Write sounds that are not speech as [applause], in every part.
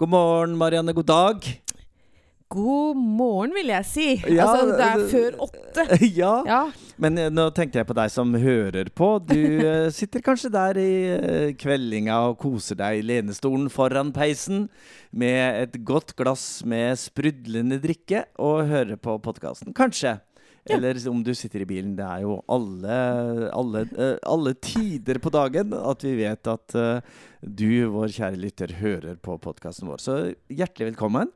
God morgen, Marianne. God dag. God morgen, vil jeg si. Ja, altså, det er før åtte. [laughs] ja. Ja. Men eh, nå tenkte jeg på deg som hører på. Du eh, [laughs] sitter kanskje der i eh, kveldinga og koser deg i lenestolen foran peisen med et godt glass med sprudlende drikke og hører på podkasten. Kanskje. Ja. Eller om du sitter i bilen. Det er jo alle, alle, eh, alle tider på dagen at vi vet at eh, du, vår kjære lytter, hører på podkasten vår. Så hjertelig velkommen.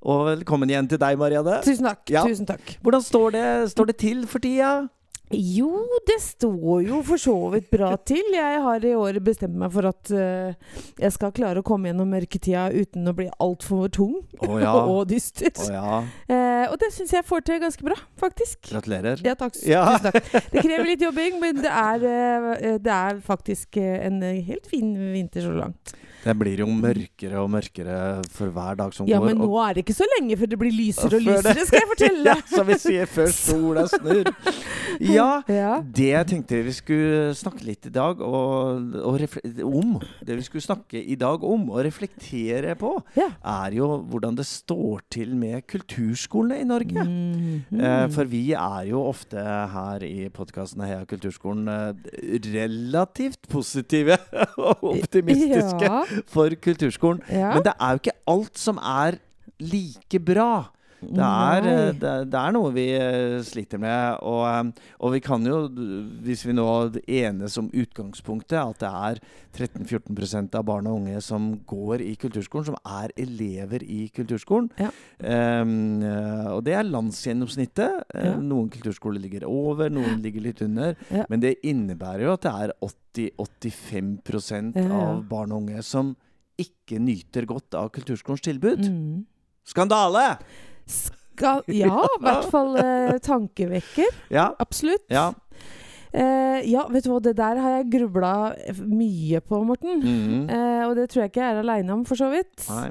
Og velkommen igjen til deg, Marianne. Tusen takk. Ja. Tusen takk. Hvordan står det, står det til for tida? Jo, det står jo for så vidt bra til. Jeg har i år bestemt meg for at uh, jeg skal klare å komme gjennom mørketida uten å bli altfor tung oh, [laughs] ja. og dyster. Oh, ja. uh, og det syns jeg får til ganske bra, faktisk. Gratulerer. Ja, takk. Ja. Tusen takk. Det krever litt jobbing, men det er, uh, det er faktisk en helt fin vinter så langt. Det blir jo mørkere og mørkere for hver dag som Ja, går. men nå er det ikke så lenge før det blir lysere og det- lysere, skal jeg fortelle [laughs] ja, som vi sier før sola snur. [laughs] Ja, Ja. det jeg tenkte vi skulle snakke litt i dag og, og om, det vi skulle snakke i dag om og reflektere på, Ja. er jo hvordan det står til med kulturskolene i Norge. Mhm. Eh, for vi er jo ofte her i podkasten Heia kulturskolen eh, relativt positive [laughs] og optimistiske Ja, for kulturskolen. ja. Men det er jo ikke alt som er like bra. Det er, eh, det, det er noe vi eh, sliter med. Og, eh, og vi kan jo, hvis vi nå enes om utgangspunktet, at det er 13-14% av barn og unge som går i kulturskolen, som er elever i kulturskolen. Ja. Eh, og det er landsgjennomsnittet. Ja. Noen kulturskoler ligger over, noen ligger litt under. Ja. Men det innebærer jo at det er 80-85 Ja, ja. av barn og unge som ikke nyter godt av kulturskolens tilbud. Mm. Skandale! Skal, ja, i hvert fall eh, tankevekker. Ja. Absolutt. ja. Eh, ja, vet du hva, det der har jeg grubla mye på, Morten. Mhm. Eh, og det tror jeg ikke jeg er aleine om, for så vidt. Nei.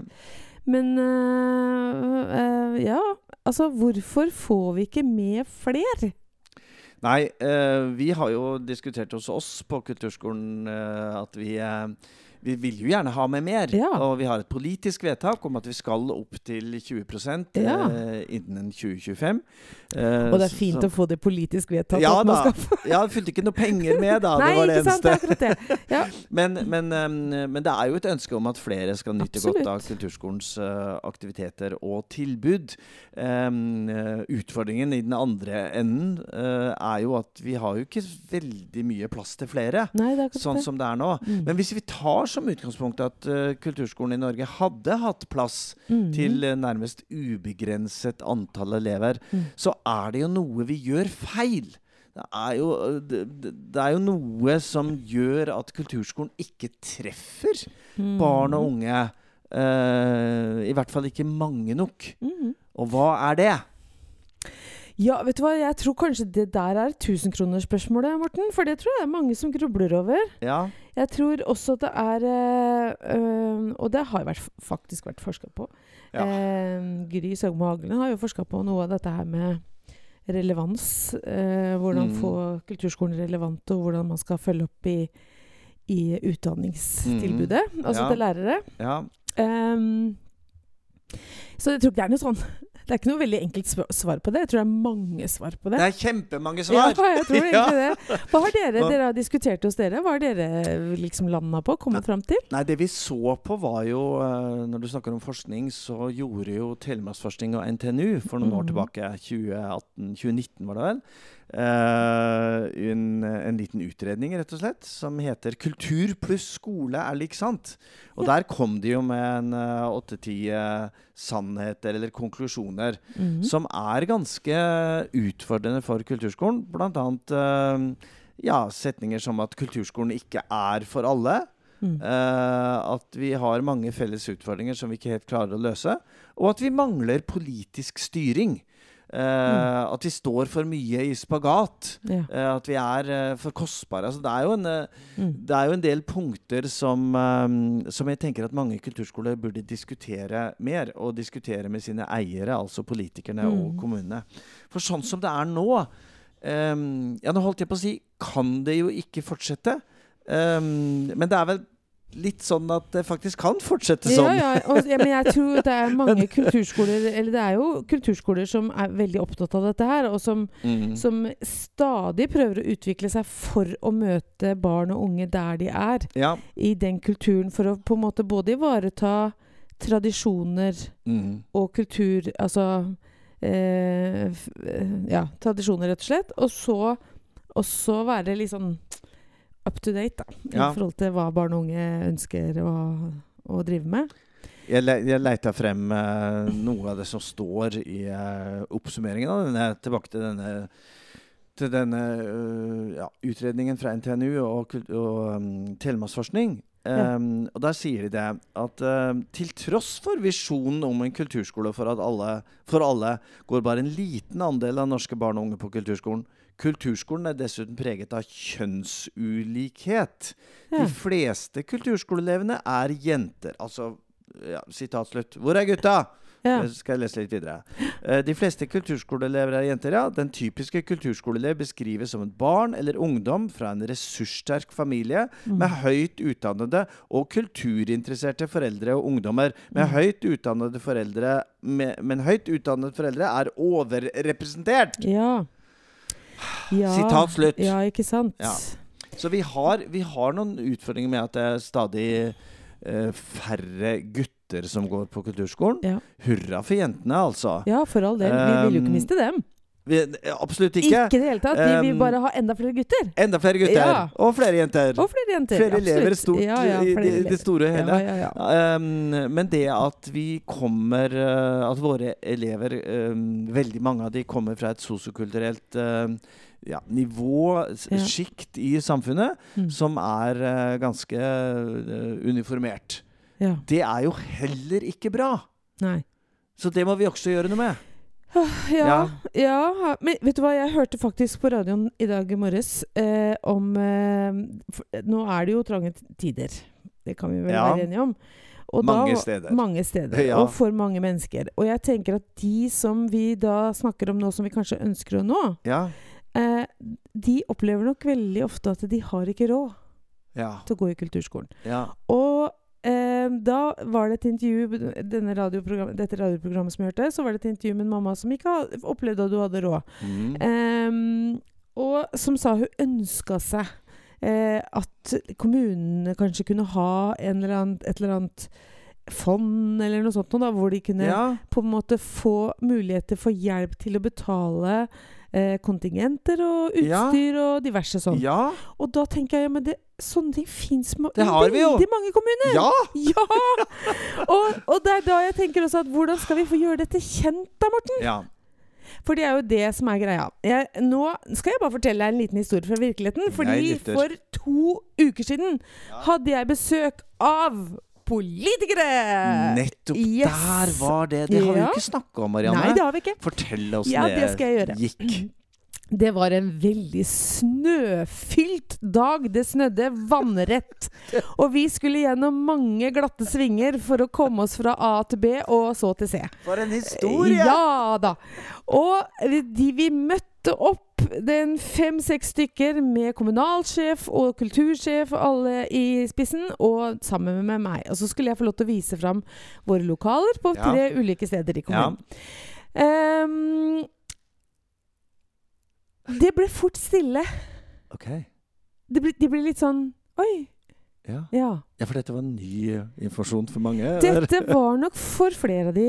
Men eh, eh, ja, altså hvorfor får vi ikke med fler? Nei, eh, vi har jo diskutert hos oss på kulturskolen at vi vi vil jo gjerne ha med mer. Ja. Og vi har et politisk vedtak om at vi skal opp til 20 Ja. eh, innen 2025. Eh, Og det er fint så- å få det politisk vedtatt. Ja da. Ja, det fulgte ikke noe penger med, da. Nei, det var det ikke sant? Det eneste. det. [laughs] Ja. Men, men, um, men det er jo et ønske om at flere skal nyte Absolutt. godt av kulturskolens uh, aktiviteter og tilbud. Um, utfordringen i den andre enden uh, er jo at vi har jo ikke veldig mye plass til flere. Nei, Sånn som det er nå. Mm. Men hvis vi tar som utgangspunkt at uh, kulturskolen i Norge hadde hatt plass Mhm. til uh, nærmest ubegrenset antall elever, Mm. så er det jo noe vi gjør feil. Det er, jo, det, det det er jo noe som gjør at kulturskolen ikke treffer Mm. barn og unge. Uh, I hvert fall ikke mange nok. Mhm. Og hva er det? Ja, vet du hva, jeg tror kanskje det der er tusenkronersspørsmålet, Morten. For det tror jeg det er mange som grubler over. Ja. Jeg tror også at det er øh, Og det har vært, faktisk vært forska på. Ja. Eh, Gry Søgmo Haglen har jo forska på noe av dette her med relevans. eh, hvordan Mm. få kulturskolen relevant, og hvordan man skal følge opp i, i utdanningstilbudet. Altså Ja. til lærere. ja. Ehm, så jeg tror ikke det er noe sånn Det er ikke noe veldig enkelt svar på det. Jeg tror det er mange svar på det. Det er kjempemange Ja, svar! jeg tror egentlig [laughs] Ja. det. Hva har dere dere har diskutert hos dere? Hva har dere liksom landa på? Kommet fram til? Nei, det vi så på var jo eh, Når du snakker om forskning, så gjorde jo Telemarksforskning og NTNU for noen år Mhm. tilbake, 2018-2019 var det vel, eh, en, en liten utredning, rett og slett, som heter 'Kultur pluss skole er lik sant'. Og Ja. der kom de jo med en åtte-ti sannheter eller konklusjoner Mhm. som er ganske utfordrende for kulturskolen. Blant annet eh, ja, setninger som at kulturskolen ikke er for alle. Mm. Uh, at vi har mange felles utfordringer som vi ikke helt klarer å løse. Og at vi mangler politisk styring. Eh, At vi står for mye i spagat. Ja. Eh, at vi er eh, for kostbare. Altså, det, er jo en, Mm. det er jo en del punkter som, som jeg tenker at mange kulturskoler burde diskutere mer. Og diskutere med sine eiere, altså politikerne og Mm. kommunene. For sånn som det er nå um, Ja, nå holdt jeg på å si Kan det jo ikke fortsette. Um, men det er vel litt sånn at det faktisk kan fortsette sånn. ja, og, ja, men jeg [laughs] tror det er mange kulturskoler Eller det er jo kulturskoler som er veldig opptatt av dette her, og som, Mm. som stadig prøver å utvikle seg for å møte barn og unge der de er. Ja. I den kulturen, for å på en måte både ivareta tradisjoner Mm. og kultur Altså eh, eh, Ja, tradisjoner, rett og slett. Og så også være litt sånn up to date, da. I Ja. forhold til hva barn og unge ønsker å, å drive med. Jeg, le jeg leita frem eh, noe av det som står i eh, oppsummeringen av denne, tilbake til denne, til denne uh, ja, utredningen fra NTNU og, og um, Telemarksforskning. Ja. Um, og Der sier de det at uh, til tross for visjonen om en kulturskole for, alle, for alle, går bare en liten andel av norske barn og unge på kulturskolen. Kulturskolen er dessuten preget av kjønnsulikhet. Ja. De fleste kulturskoleelevene er jenter. Altså, ja, sitat slutt. Hvor er gutta? Ja. Skal jeg lese litt videre. Eh, de fleste kulturskoleelever er jenter, ja. Den typiske kulturskoleelev beskrives som et barn eller ungdom fra en ressurssterk familie Mm. med høyt utdannede og kulturinteresserte foreldre og ungdommer. Med Mm. høyt utdannede foreldre med, Men høyt utdannede foreldre er overrepresentert! Ja. Ja. Sitat slutt. Ja, ikke sant? Ja. Så vi har, vi har noen utfordringer med at det er stadig uh, færre gutter som går på kulturskolen. Ja. Hurra for jentene, altså. Ja, for all del. Vi vil jo ikke Um, miste dem. Vi, absolutt Ikke ikke. i det hele tatt. Vi vil bare ha enda flere gutter. Enda flere gutter. Ja. Og flere jenter. Og flere jenter. flere elever stort ja, ja, i det, det store og hele. Um, men det at vi kommer uh, At våre elever, um, veldig mange av de kommer fra et sosiokulturelt um, ja, nivå, sjikt i samfunnet, Mm. som er uh, ganske uh, uniformert. ja. Det er jo heller ikke bra. Nei. Så det må vi også gjøre noe med. Ja, ja. Men vet du hva, jeg hørte faktisk på radioen i dag i morges eh, om eh, for, Nå er det jo trange tider. Det kan vi vel Ja. være enige om. Og Mange da, steder. Mange steder. [laughs] Ja. Og for mange mennesker. Og jeg tenker at de som vi da snakker om nå, som vi kanskje ønsker å nå, Ja. eh, de opplever nok veldig ofte at de har ikke råd Ja. til å gå i kulturskolen. ja. Og eh, da var det et intervju denne radioprogram, Dette radioprogrammet som jeg hørte, så var det et intervju med en mamma som ikke opplevde at du hadde råd. Mm. Ehm, og som sa hun ønska seg eh, at kommunene kanskje kunne ha en eller annen, et eller annet fond eller noe sånt, da, hvor de kunne ja. på en måte få muligheter for hjelp til å betale eh, kontingenter og Ja. utstyr og diverse sånn. Ja. Og da tenker jeg ja, men det, sånne ting fins i veldig mange kommuner! ja. [laughs] Ja! og, og det er da jeg tenker også at hvordan skal vi få gjøre dette kjent, da, Morten? ja. For det er jo det som er greia. Jeg, nå skal jeg bare fortelle deg en liten historie fra virkeligheten. Fordi for to uker siden hadde jeg besøk av politikere! Nettopp Yes. der var det. Det har vi jo ikke snakka om, Marianne. Nei, det har vi ikke. Fortell oss Ja, det gjøre. gikk. Det var en veldig snøfylt dag. Det snødde vannrett. Og vi skulle gjennom mange glatte svinger for å komme oss fra A til B og så til C. For en historie! Ja da. Og de vi møtte opp, den fem-seks stykker med kommunalsjef og kultursjef, alle i spissen, og sammen med meg. Og så skulle jeg få lov til å vise fram våre lokaler på Ja. tre ulike steder i kommunen. Ja. kommunen. Det ble fort stille. Ok. Det ble, de ble litt sånn Oi. Ja. Ja. ja, for dette var ny informasjon for mange. Dette var nok for flere av de,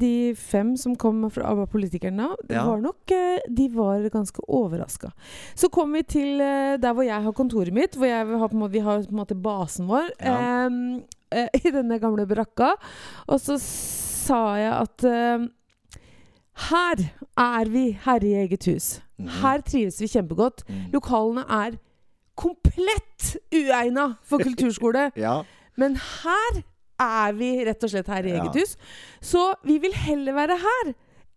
de fem som kom fra, av politikerne. Det Ja. var nok, eh, De var ganske overraska. Så kom vi til eh, der hvor jeg har kontoret mitt, hvor har måte, vi har på en måte basen vår. Ja. eh, I denne gamle brakka. Og så sa jeg at eh, her er vi herre i eget hus. Mhm. Her trives vi kjempegodt. Mm. Lokalene er komplett uegna for [laughs] kulturskole. Ja. Men her er vi rett og slett her i Ja. eget hus. Så vi vil heller være her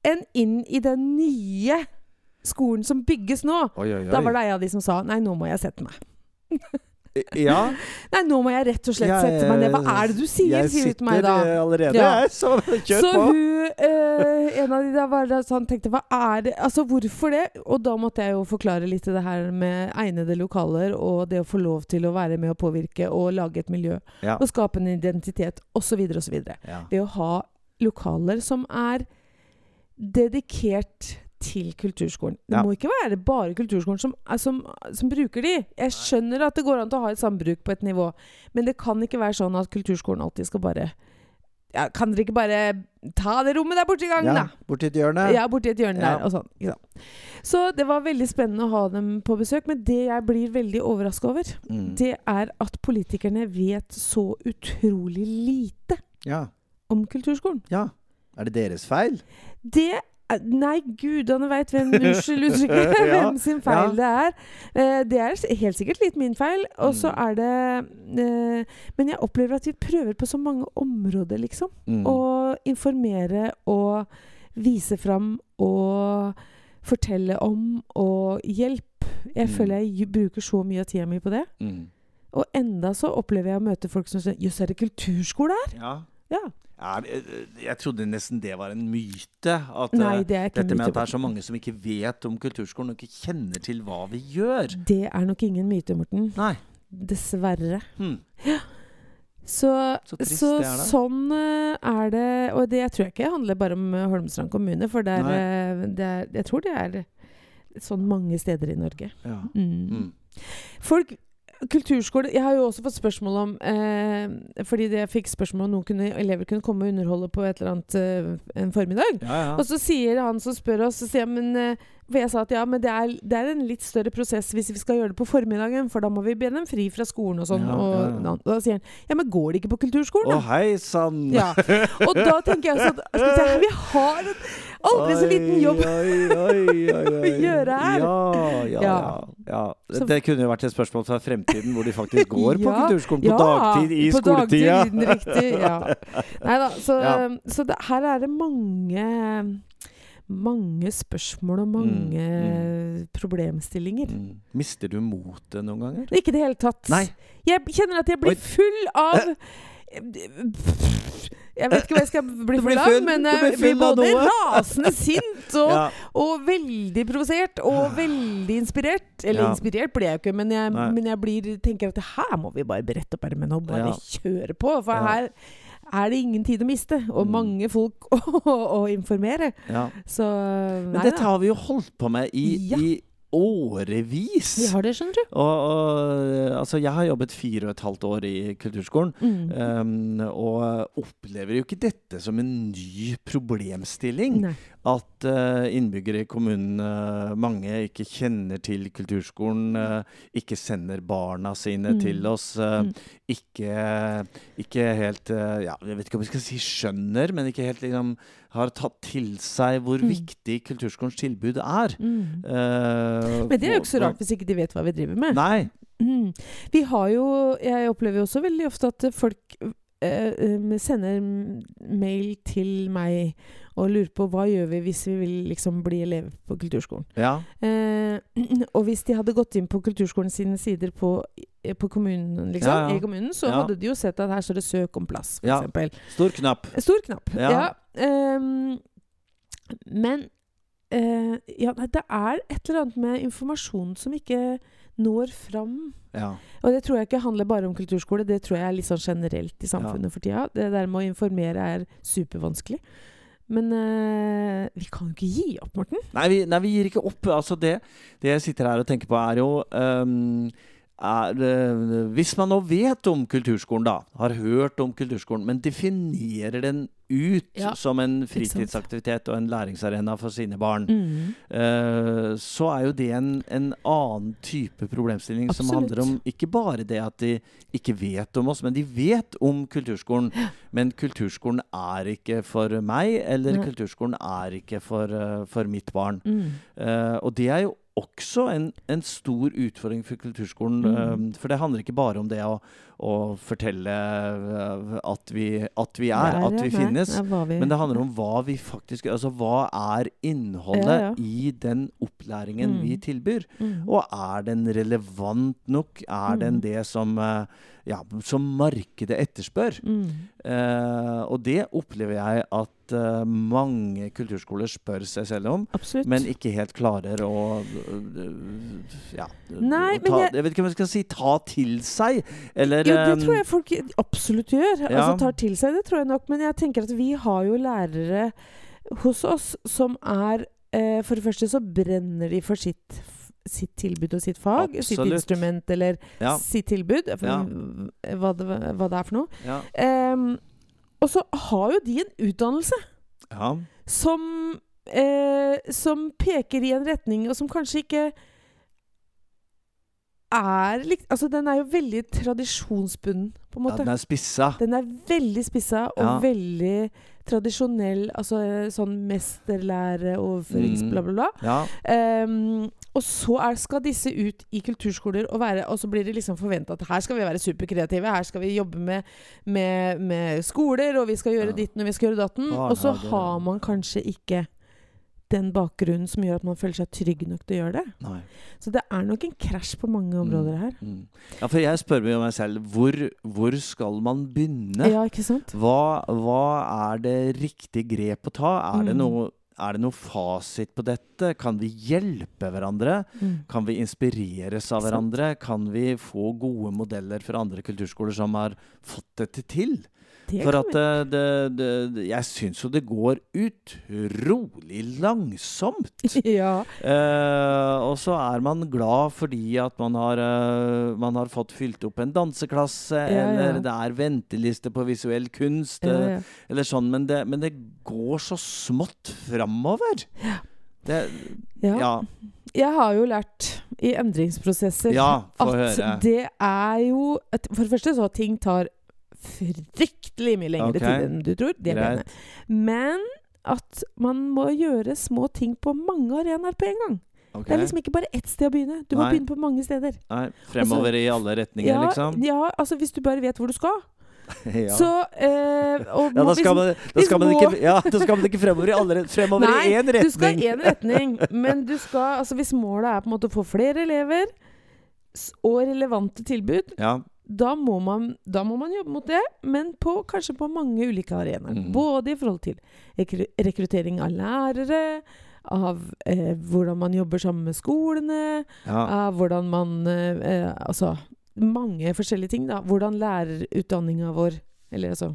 enn inn i den nye skolen som bygges nå. Oi, oi, oi. Da var det ei av de som sa nei, nå må jeg sette meg. [laughs] [laughs] Ja. Nei, nå må jeg rett og slett sette meg ned. Hva er det du sier? Jeg sier du meg sitter allerede, Ja. jeg, så [laughs] kjør Så på. hun, eh, en av de der var sånn, tenkte hva er det Altså hvorfor det? Og da måtte jeg jo forklare litt det her med egnede lokaler og det å få lov til å være med og påvirke og lage et miljø Ja. og skape en identitet osv. osv. Ja. Det å ha lokaler som er dedikert til kulturskolen. Det Ja. må ikke være bare kulturskolen som, er- som, som bruker de. Jeg skjønner at det går an til å ha et sambruk på et nivå, men det kan ikke være sånn at kulturskolen alltid skal bare ja, Kan dere ikke bare ta det rommet der borte i gangen, ja. da? Borti et hjørne. Ja, borti et hjørne Ja. der. Og sånn? Så det var veldig spennende å ha dem på besøk. Men det jeg blir veldig overraska over, Mm. det er at politikerne vet så utrolig lite ja. om kulturskolen. ja. Er det deres feil? Det Nei, gudene veit hvem [laughs] Unnskyld uttrykket. Ja, [laughs] Hvem sin feil det er. Eh, det er helt sikkert litt min feil. Og så Mm. er det eh, Men jeg opplever at vi prøver på så mange områder, liksom. Mm. Å informere og vise fram og fortelle om og hjelp. Jeg Mm. føler jeg bruker så mye av tida mi på det. Mm. Og enda så opplever jeg å møte folk som sier 'jøss, er det kulturskole her?' Ja. Ja. Er jeg trodde nesten det var en myte. At, Nei, eh, det dette med at det er så mange som ikke vet om kulturskolen, og ikke kjenner til hva vi gjør. Det er nok ingen myte, Morten. Nei. Dessverre. Hm. Så, Så trist så det er, sånn eh, er det Og det tror jeg ikke handler bare om eh, Holmestrand kommune, for eh, det er Jeg tror det er sånn mange steder i Norge. Ja. Mm. Mm. Folk Kulturskole Jeg har jo også fått spørsmål om eh, Fordi det jeg fikk spørsmål om noen kunne, elever kunne komme og underholde på et eller annet eh, en formiddag. Ja, ja. Og så sier han som spør oss, så sier jeg, men eh, For jeg sa at ja, men det er, det er en litt større prosess hvis vi skal gjøre det på formiddagen, for da må vi be dem fri fra skolen og sånn. Ja, og, ja, ja. og da sier han ja, men går det ikke på kulturskolen, Å, hei sann! Ja. Og da tenker jeg sånn skal vi, har en aldri så liten jobb Oi, oi, oi, [laughs] oi. gjøre her. Ja, ja, ja. Ja. ja. Så- Det kunne jo vært et spørsmål fra fremtiden, hvor de faktisk [laughs] går på kulturskolen på dagtid i på skoletida. Dagtid, riktig, ja. [laughs] Neida, så, Ja. så det, her er det mange mange spørsmål og mange Mm, problemstillinger. Mm. Mister du motet noen ganger? Ikke i det hele tatt. Nei. Jeg kjenner at jeg blir full av Jeg vet ikke hva jeg skal bli for full- men jeg blir blir både rasende sint [laughs] og, Ja. og veldig provosert og veldig inspirert. Eller Ja. inspirert blir jeg jo ikke, men jeg, men jeg blir, tenker at her må vi bare brette opp ermene og bare Ja. kjøre på. For her er det ingen tid å miste, og Mm. mange folk [laughs] å, å informere. ja. Så Men dette har vi jo holdt på med i, i årevis. Vi har det, skjønner du. Og, og altså, jeg har jobbet fire og et halvt år i kulturskolen. Mm. Um, og opplever jo ikke dette som en ny problemstilling. Nei. At uh, innbyggere i kommunen, uh, mange ikke kjenner til kulturskolen, uh, ikke sender barna sine Mm. til oss. uh, Mm. Ikke, ikke helt ja, Jeg vet ikke om vi skal si skjønner, men ikke helt liksom har tatt til seg hvor Mm. viktig kulturskolens tilbud er. Mm. Uh, Men det er jo ikke så rart hvis ikke de vet hva vi driver med. Nei. Mm. Vi har jo Jeg opplever jo også veldig ofte at folk eh, eh, sender mail til meg og lurer på hva gjør vi hvis vi vil liksom bli elev på kulturskolen. Ja. Eh, [clears throat] og hvis de hadde gått inn på kulturskolen sine sider på, eh, på kommunen, liksom, Ja, ja. i kommunen, så hadde de jo sett at her står det 'søk om plass', f.eks. Ja. Stor knapp. Stor knapp. Ja. Ehm, men uh, ja, det er et eller annet med informasjon som ikke når fram. Ja. Og det tror jeg ikke handler bare om kulturskole, det tror jeg er litt sånn generelt i samfunnet for tida. Det der med å informere er supervanskelig. Men øh, vi kan jo ikke gi opp, Morten. Nei, vi, nei, vi gir ikke opp. Altså det, det jeg sitter her og tenker på, er jo ehm, er, eh, Hvis man nå vet om kulturskolen, da, har hørt om kulturskolen, men definerer den ut Ja, som en fritidsaktivitet og en læringsarena for sine barn, Mm. uh, så er jo det en, en annen type problemstilling som handler om ikke bare det at de ikke vet om oss, men de vet om kulturskolen. Men kulturskolen er ikke for meg, eller Nei. kulturskolen er ikke for, uh, for mitt barn. Mm. Uh, og det er jo også en, en stor utfordring for kulturskolen. Mm. eh, for det handler ikke bare om det å, å fortelle eh, at vi, at vi er, at vi finnes. Men det handler om hva vi faktisk Altså hva er innholdet i den opplæringen Mm. vi tilbyr? Mm. Og er den relevant nok? Er den Mm. det som, eh, ja, som markedet etterspør? Mm. Eh, og det opplever jeg at uh, mange kulturskoler spør seg selv om. Absolutt. Men ikke helt klarer å uh, ja, Nei, ta, jeg- jeg vet ikke om jeg skal si ta til seg, eller Jo, det eh, tror jeg folk absolutt gjør. ja. Altså tar til seg, det tror jeg nok. Men jeg tenker at vi har jo lærere hos oss som er eh, For det første så brenner de for sitt, sitt tilbud og sitt fag. Sitt instrument eller Ja. sitt tilbud. Ja. hva, det, hva det er for noe. Em, og så har jo de en utdannelse som, eh, som peker i en retning, og som kanskje ikke er liksom Altså, den er jo veldig tradisjonsbunden, på en ja, den er spissa. Den er veldig spissa og Ja. veldig tradisjonell. Altså eh, sånn mesterlæreoverførings... Mm. bla, bla, bla. Ja. Um, og så er, skal disse ut i kulturskoler, og, være, og så blir det liksom forventa at her skal vi være superkreative. Her skal vi jobbe med, med, med skoler, og vi skal gjøre Ja. ditten og vi skal gjøre datten. Og så har man kanskje ikke den bakgrunnen som gjør at man føler seg trygg nok til å gjøre det. Nei. Så det er nok en krasj på mange områder her. Mm. Ja, for jeg spør meg meg selv hvor, hvor skal man begynne? Ja, ikke sant? Hva, hva er det riktig grep å ta? Er det, Mm. noe, er det noe fasit på dette? Kan vi hjelpe hverandre? Mm. Kan vi inspireres av hverandre? Kan vi få gode modeller fra andre kulturskoler som har fått dette til? Det For at det, det, Jeg syns jo det går utrolig langsomt. [laughs] ja. Eh, og så er man glad fordi at man har, uh, man har fått fylt opp en danseklasse, Ja, ja. eller det er venteliste på visuell kunst, ja, eh, ja. eller sånn. Men det, men det går så smått framover. Det, ja. ja. Jeg har jo lært i endringsprosesser Ja, at høre. det er jo For det første så ting tar fryktelig mye lengre okay. tid enn du tror. Det er det Men at man må gjøre små ting på mange arenaer på en gang. Okay. Det er liksom ikke bare ett sted å begynne. Du må begynne på mange steder. Nei, fremover i alle retninger, Ja, liksom? ja, altså hvis du bare vet hvor du skal. [laughs] ja. Så eh, ja, da skal, man, da, skal man ikke, ja, da skal man ikke fremover i alle Fremover Nei, i én retning! Du skal i én retning, men du skal Altså hvis målet er på en måte å få flere elever og relevante tilbud, Ja. Da må man, da må man jobbe mot det, men på, kanskje på mange ulike arenaer. Mm. Både i forhold til rekruttering av lærere, av eh, hvordan man jobber sammen med skolene, ja. av hvordan man eh, eh, Altså mange forskjellige ting, da. Hvordan lærerutdanninga vår eller altså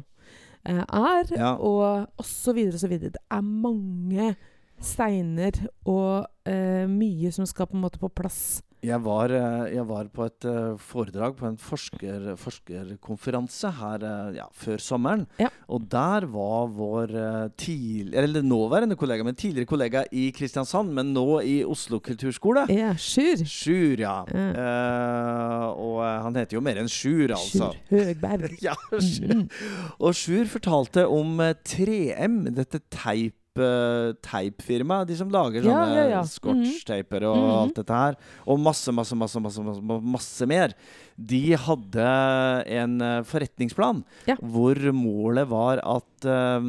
eh, er, Ja. og og så videre og så videre. Det er mange steiner og eh, mye som skal på en måte på plass. Jeg var, eh, jeg var på et eh, foredrag på en forsker, forskerkonferanse her eh, ja, før sommeren. Ja. Og der var vår eh, tidl- eller nåværende kollega, men tidligere kollega i Kristiansand, men nå i Oslo kulturskole. Ja, Sjur. Sjur, ja. Ja. Eh, og han heter jo mer enn Sjur, altså. Sjur Høgberg. [laughs] Ja, Sjur. Mm. Og Sjur fortalte om eh, 3M, dette teip eh, teipfirmaet. De som lager Ja, sånne ja, ja. scotchteiper og Mhm. alt dette her. Og masse, masse, masse, masse, masse, masse mer. De hadde en eh, forretningsplan Ja. hvor målet var at uh,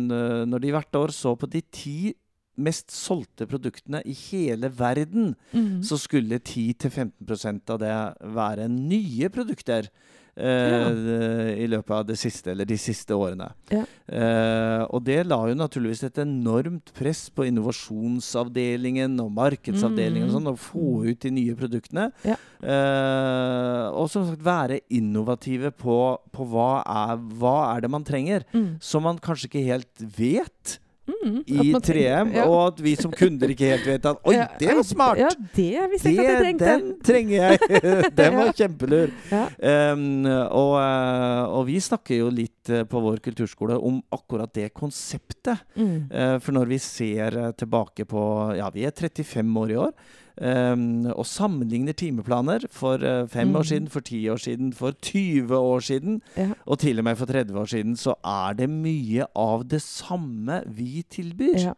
når de hvert år så på de ti mest solgte produktene i hele verden, Mhm. så skulle 10-15% av det være nye produkter. Eh, I løpet av det siste, eller de siste årene. Ja. Eh, og det la jo naturligvis et enormt press på innovasjonsavdelingen og markedsavdelingen og sånn, å få ut de nye produktene. Mm. Ja. Eh, og som sagt være innovative på, på hva, er, hva er det man trenger. Mm. Som man kanskje ikke helt vet Mm. I 3M, ja. og at vi som kunder ikke helt vet at Oi, Ja, det var smart! Ja, det visste jeg ikke at jeg trengte. den trenger jeg! [laughs] [laughs] den var kjempelur. Ja. Um, og, eh, og vi snakker jo litt eh, på vår kulturskole om akkurat det konseptet. Mm. Uh, for når vi ser tilbake på Ja, vi er 35 år i år. Um, og sammenligner timeplaner for uh, fem Mm. år siden, for ti år siden, for 20 år siden, Ja. og til og med for 30 år siden, så er det mye av det samme vi tilbyr. Ja.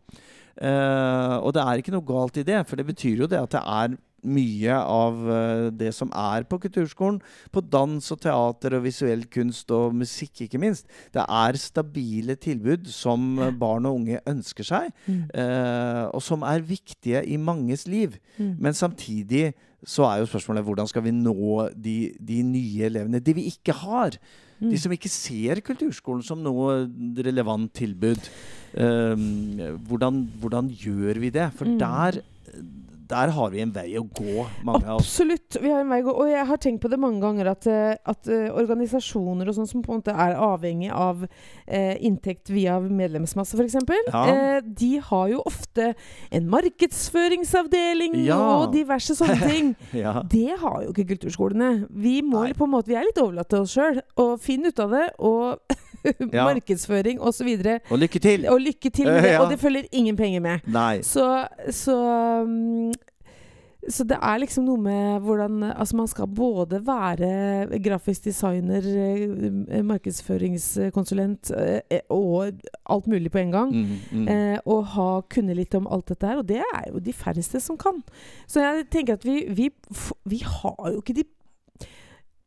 Uh, og det er ikke noe galt i det, for det betyr jo det at det er mye av eh, det som er på kulturskolen. På dans og teater og visuell kunst og musikk, ikke minst. Det er stabile tilbud som barn og unge ønsker seg, Mm. eh, og som er viktige i manges liv. Mm. Men samtidig så er jo spørsmålet hvordan skal vi nå de, de nye elevene, de vi ikke har. Mm. De som ikke ser kulturskolen som noe relevant tilbud. Eh, hvordan, hvordan gjør vi det? For Mm. der, der har vi en vei å gå, mange av oss. Absolutt. Vi har en vei å gå. Og jeg har tenkt på det mange ganger at, eh, at eh, organisasjoner og sånn som på en måte er avhengig av eh, inntekt via medlemsmasse, f.eks., Ja. eh, de har jo ofte en markedsføringsavdeling Ja. og diverse sånne [laughs] ting. Ja. Det har jo ikke kulturskolene. Vi må på en måte, vi er litt overlatt til oss sjøl. Og finne ut av det. Og [laughs] [laughs] Ja. markedsføring osv. Og lykke til! Og lykke til med [laughs] det. Ja. Og det følger ingen penger med. Nei. Så, så um, så det er liksom noe med hvordan Altså, man skal både være grafisk designer, eh, markedsføringskonsulent eh, og alt mulig på en gang. Mm, mm. Eh, og ha, kunne litt om alt dette her. Og det er jo de færreste som kan. Så jeg tenker at vi, vi, vi har jo ikke de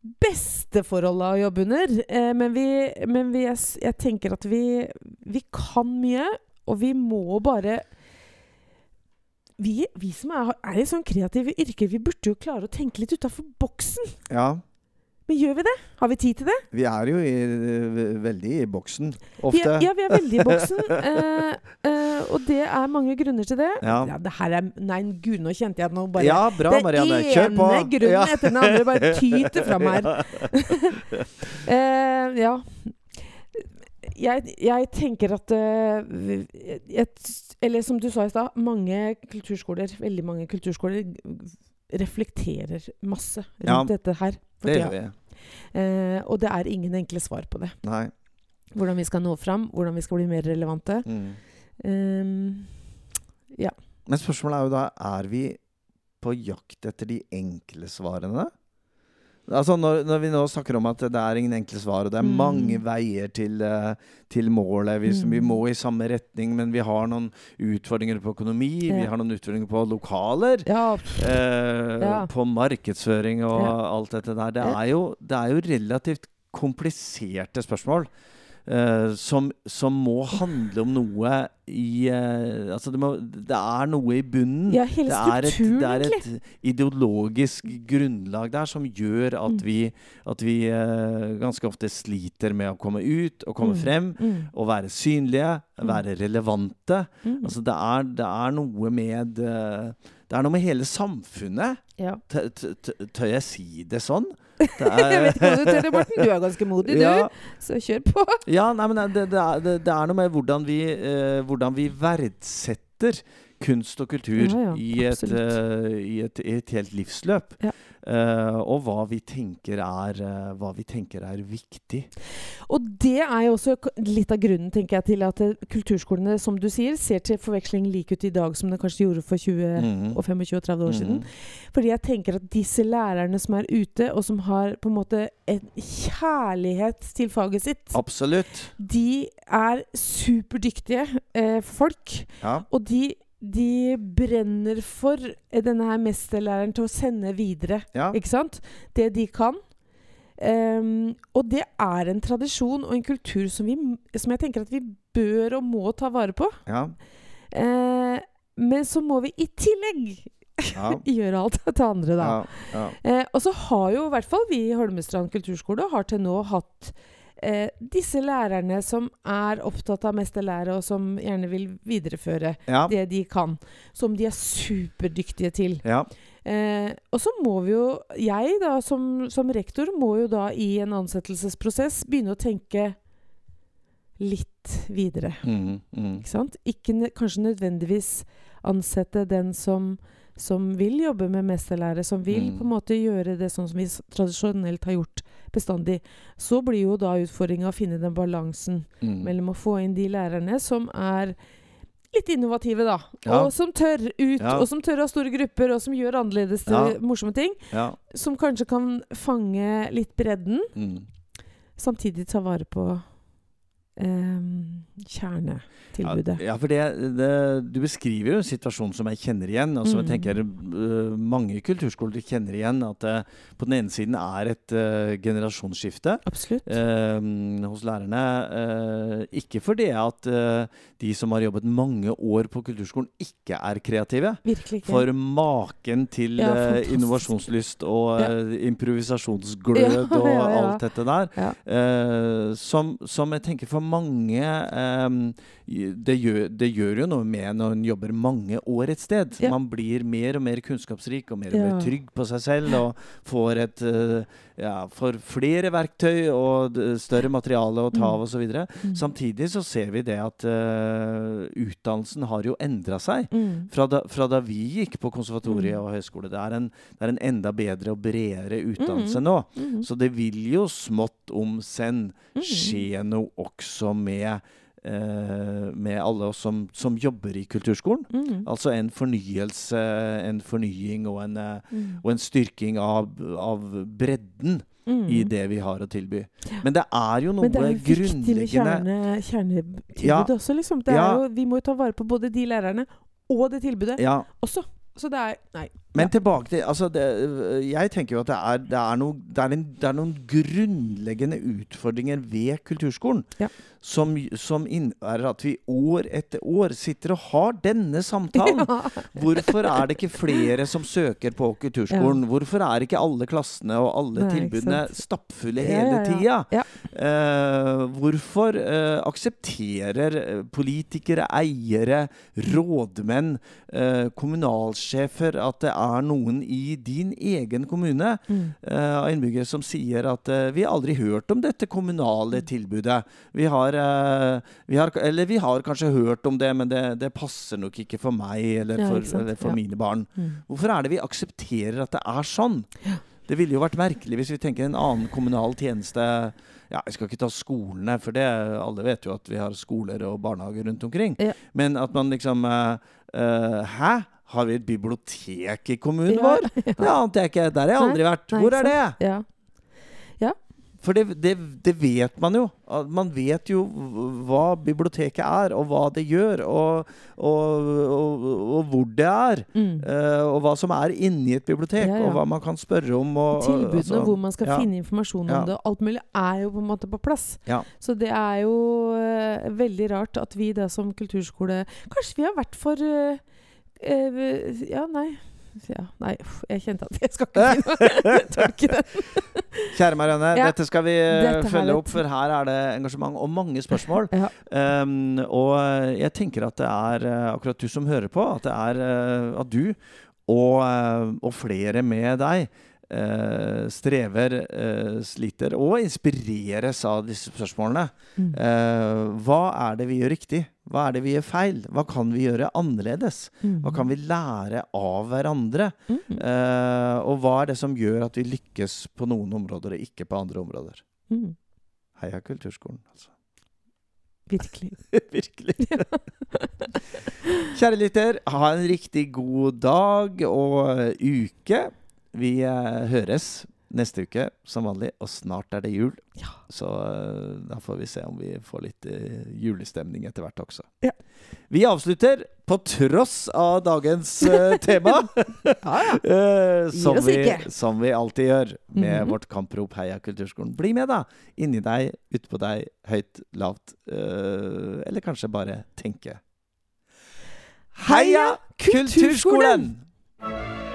beste forholda å jobbe under. Eh, men vi, men vi jeg, jeg tenker at vi, vi kan mye, og vi må bare vi, vi som er, er i sånn kreative yrker, vi burde jo klare å tenke litt utafor boksen. Ja. Men gjør vi det? Har vi tid til det? Vi er jo i, veldig i boksen. Ofte. er, ja, vi er veldig i [laughs] boksen. eh, eh, og det er mange grunner til det. Ja. det her er Nei, gud, nå kjente jeg at nå bare Ja, bra, Det Marianne. Ene grunnen Ja. etter den andre bare [laughs] tyter fram her. [laughs] Eh, ja. Jeg, jeg tenker at uh, et, Eller som du sa i stad, mange kulturskoler, veldig mange kulturskoler reflekterer masse rundt Ja, dette her. Det gjør vi. Eh, og det er ingen enkle svar på det. Nei. Hvordan vi skal nå fram, hvordan vi skal bli mer relevante. Mm. Eh, Men spørsmålet er jo da Er vi på jakt etter de enkle svarene? Altså når, når vi nå snakker om at det er ingen enkle svar, og det er Mm. mange veier til, eh, til målet vi, vi Mm. må i samme retning, men vi har noen utfordringer på økonomi, vi har noen utfordringer på lokaler. ja, Eh, Ja. På markedsføring og Ja. alt dette der. Det er, jo, det er jo relativt kompliserte spørsmål. Eh, som, som må handle om noe i uh, Altså, det, må, det er noe i bunnen. ja, hele det er, et, det er et ideologisk grunnlag der som gjør at Mm. vi, at vi uh, ganske ofte sliter med å komme ut og komme Mm. frem. Mm. Og være synlige, Mm. være relevante. Mm. Altså, det er, det er noe med Det er noe med hele samfunnet. ja. Tø- tø- tø- Tør jeg si det sånn? Jeg vet ikke hva du tør, Morten. Du er ganske modig, ja, du. Så kjør på. ja, nei, men det, det, er, det, det er noe med hvordan vi, eh, hvordan vi verdsetter kunst og kultur Ja, ja, i, et, eh, i, et, i et helt livsløp. Ja. Uh, og hva vi, er, uh, hva vi tenker er viktig. Og det er jo også litt av grunnen tenker jeg, til at kulturskolene som du sier, ser til forveksling like ut i dag som det kanskje gjorde for 20 Mhm. og 25 og 30 år siden. Mhm. Fordi jeg tenker at disse lærerne som er ute, og som har på en måte en kjærlighet til faget sitt, Absolutt. de er superdyktige folk. Og de, de brenner for denne her mesterlæreren til å sende videre ja. Ikke sant? Det de kan. Um, og det er en tradisjon og en kultur som, vi, som jeg tenker at vi bør og må ta vare på. ja. Uh, men så må vi i tillegg ja. [laughs] gjøre alt det andre, da. Eh, og så har jo i hvert fall vi i Holmestrand kulturskole har til nå hatt eh, disse lærerne som er opptatt av mesterlære, og som gjerne vil videreføre ja. det de kan. Som de er superdyktige til. ja. Eh, og så må vi jo Jeg, da, som, som rektor, må jo da i en ansettelsesprosess begynne å tenke litt videre. Mm, mm. Ikke sant? Ikke kanskje nødvendigvis ansette den som, som vil jobbe med mesterlære, som vil Mm. på en måte gjøre det sånn som vi tradisjonelt har gjort bestandig. Så blir jo da utfordringa å finne den balansen mm. mellom å få inn de lærerne som er litt innovative, da. Ja. Og som tør ut, Ja. og som tør å ha store grupper, og som gjør annerledes Ja. morsomme ting. Som kanskje kan fange litt bredden, mm. samtidig ta vare på Kjernetilbudet. Ja, ja, for det, det, du beskriver jo en situasjon som jeg kjenner igjen. og som jeg Mm. tenker uh, Mange kulturskoler kjenner igjen at det på den ene siden er et uh, generasjonsskifte. Absolutt. eh, hos lærerne. eh, ikke fordi at eh, de som har jobbet mange år på kulturskolen, ikke er kreative. Virkelig ikke. For maken til Ja, eh, innovasjonslyst og Ja. eh, improvisasjonsglød [laughs] og alt dette der, eh, som, som jeg tenker for mange eh, det, gjør, det gjør jo noe med når en jobber mange år et sted. Ja. Man blir mer og mer kunnskapsrik og mer og mer trygg på seg selv og får et eh, ja, får flere verktøy og større materiale å ta av Mm. osv. Mm. Samtidig så ser vi det at uh, utdannelsen har jo endra seg. Mm. Fra da, fra da vi gikk på konservatoriet Mm. og høyskole. Det er, en, det er en enda bedre og bredere utdannelse Mm. nå. Mm. Så det vil jo smått om senn Mm. skje noe også med, med alle oss som, som jobber i kulturskolen. Mm. Altså en fornyelse, en fornying og en, eh, Mm. og en styrking av, av bredden Mm. i det vi har å tilby. Men det er jo noe Men det er jo viktig med grunnleggende kjerne, Ja. også, liksom. Det er Ja. jo, vi må jo ta vare på både de lærerne og det tilbudet Ja, også. Så det er Nei. Men Ja. tilbake til altså det, Jeg tenker jo at det er, det er, noe, det er, en, det er noen grunnleggende utfordringer ved kulturskolen Ja. som, som innebærer at vi år etter år sitter og har denne samtalen. [laughs] Hvorfor er det ikke flere som søker på kulturskolen? Hvorfor er ikke alle klassene og alle Nei, tilbudene stappfulle hele ja, ja. tida? Ja. Eh, hvorfor uh, aksepterer eh, politikere, eiere, rådmenn, uh, kommunalsjefer at det er noen i din egen kommune Mm. eh, innbyggere som sier at eh, vi har aldri hørt om dette Mm. kommunale tilbudet. Vi har, eh, vi har Eller vi har kanskje hørt om det, men det, det passer nok ikke for meg eller for, ja, eller for Ja. mine barn. Mm. Hvorfor er det vi aksepterer at det er sånn? Ja. Det ville jo vært merkelig hvis vi tenker en annen kommunal tjeneste ja, Jeg skal ikke ta skolene, for det, alle vet jo at vi har skoler og barnehager rundt omkring. Ja. Men at man liksom uh, uh, Hæ? Har vi et bibliotek i kommunen Ja, vår? Det ante jeg ikke. Der har jeg aldri vært. nei, Hvor er det? Ja. For det, det, det vet man jo. Man vet jo hva biblioteket er, og hva det gjør, og, og, og, og hvor det er. Mm. eh, og hva som er inni et bibliotek, Ja, ja. og hva man kan spørre om. Og, Tilbudene altså, hvor man skal ja. finne informasjon Ja. om det, alt mulig, er jo på en måte på plass. Ja. Så det er jo uh, veldig rart at vi da som kulturskole Kanskje vi har vært for eh, eh, Ja, nei. Ja, nei, jeg kjente at jeg skal ikke [laughs] tolke den. [laughs] Kjære Marianne, Ja. dette skal vi eh, Dette følge opp, for her er det engasjement og mange spørsmål. [laughs] Ja. Um, og eh, jeg tenker at det er akkurat du som hører på, at det er at du og, og flere med deg eh, strever, eh, sliter og inspireres av disse spørsmålene. Mm. Eh, hva er det vi gjør riktig? Hva er det vi gjør feil? Hva kan vi gjøre annerledes? Mm. Hva kan vi lære av hverandre? Mm. Eh, og hva er det som gjør at vi lykkes på noen områder og ikke på andre områder? Mm. Heia kulturskolen, altså. Virkelig. [laughs] Virkelig. [laughs] Kjære lytter, ha en riktig god dag og uke. Vi eh, høres neste uke som vanlig, og snart er det jul. Ja. Så eh, da får vi se om vi får litt eh, julestemning etter hvert også. Ja. Vi avslutter på tross av dagens eh, [laughs] tema. Ja, ja. [laughs] Eh, som, vi, som vi alltid gjør med Mhm. vårt kamprop Heia kulturskolen. Bli med, da! Inni deg, utpå deg, høyt, lavt. eh, eller kanskje bare tenke. Heia Heia kulturskolen! kulturskolen!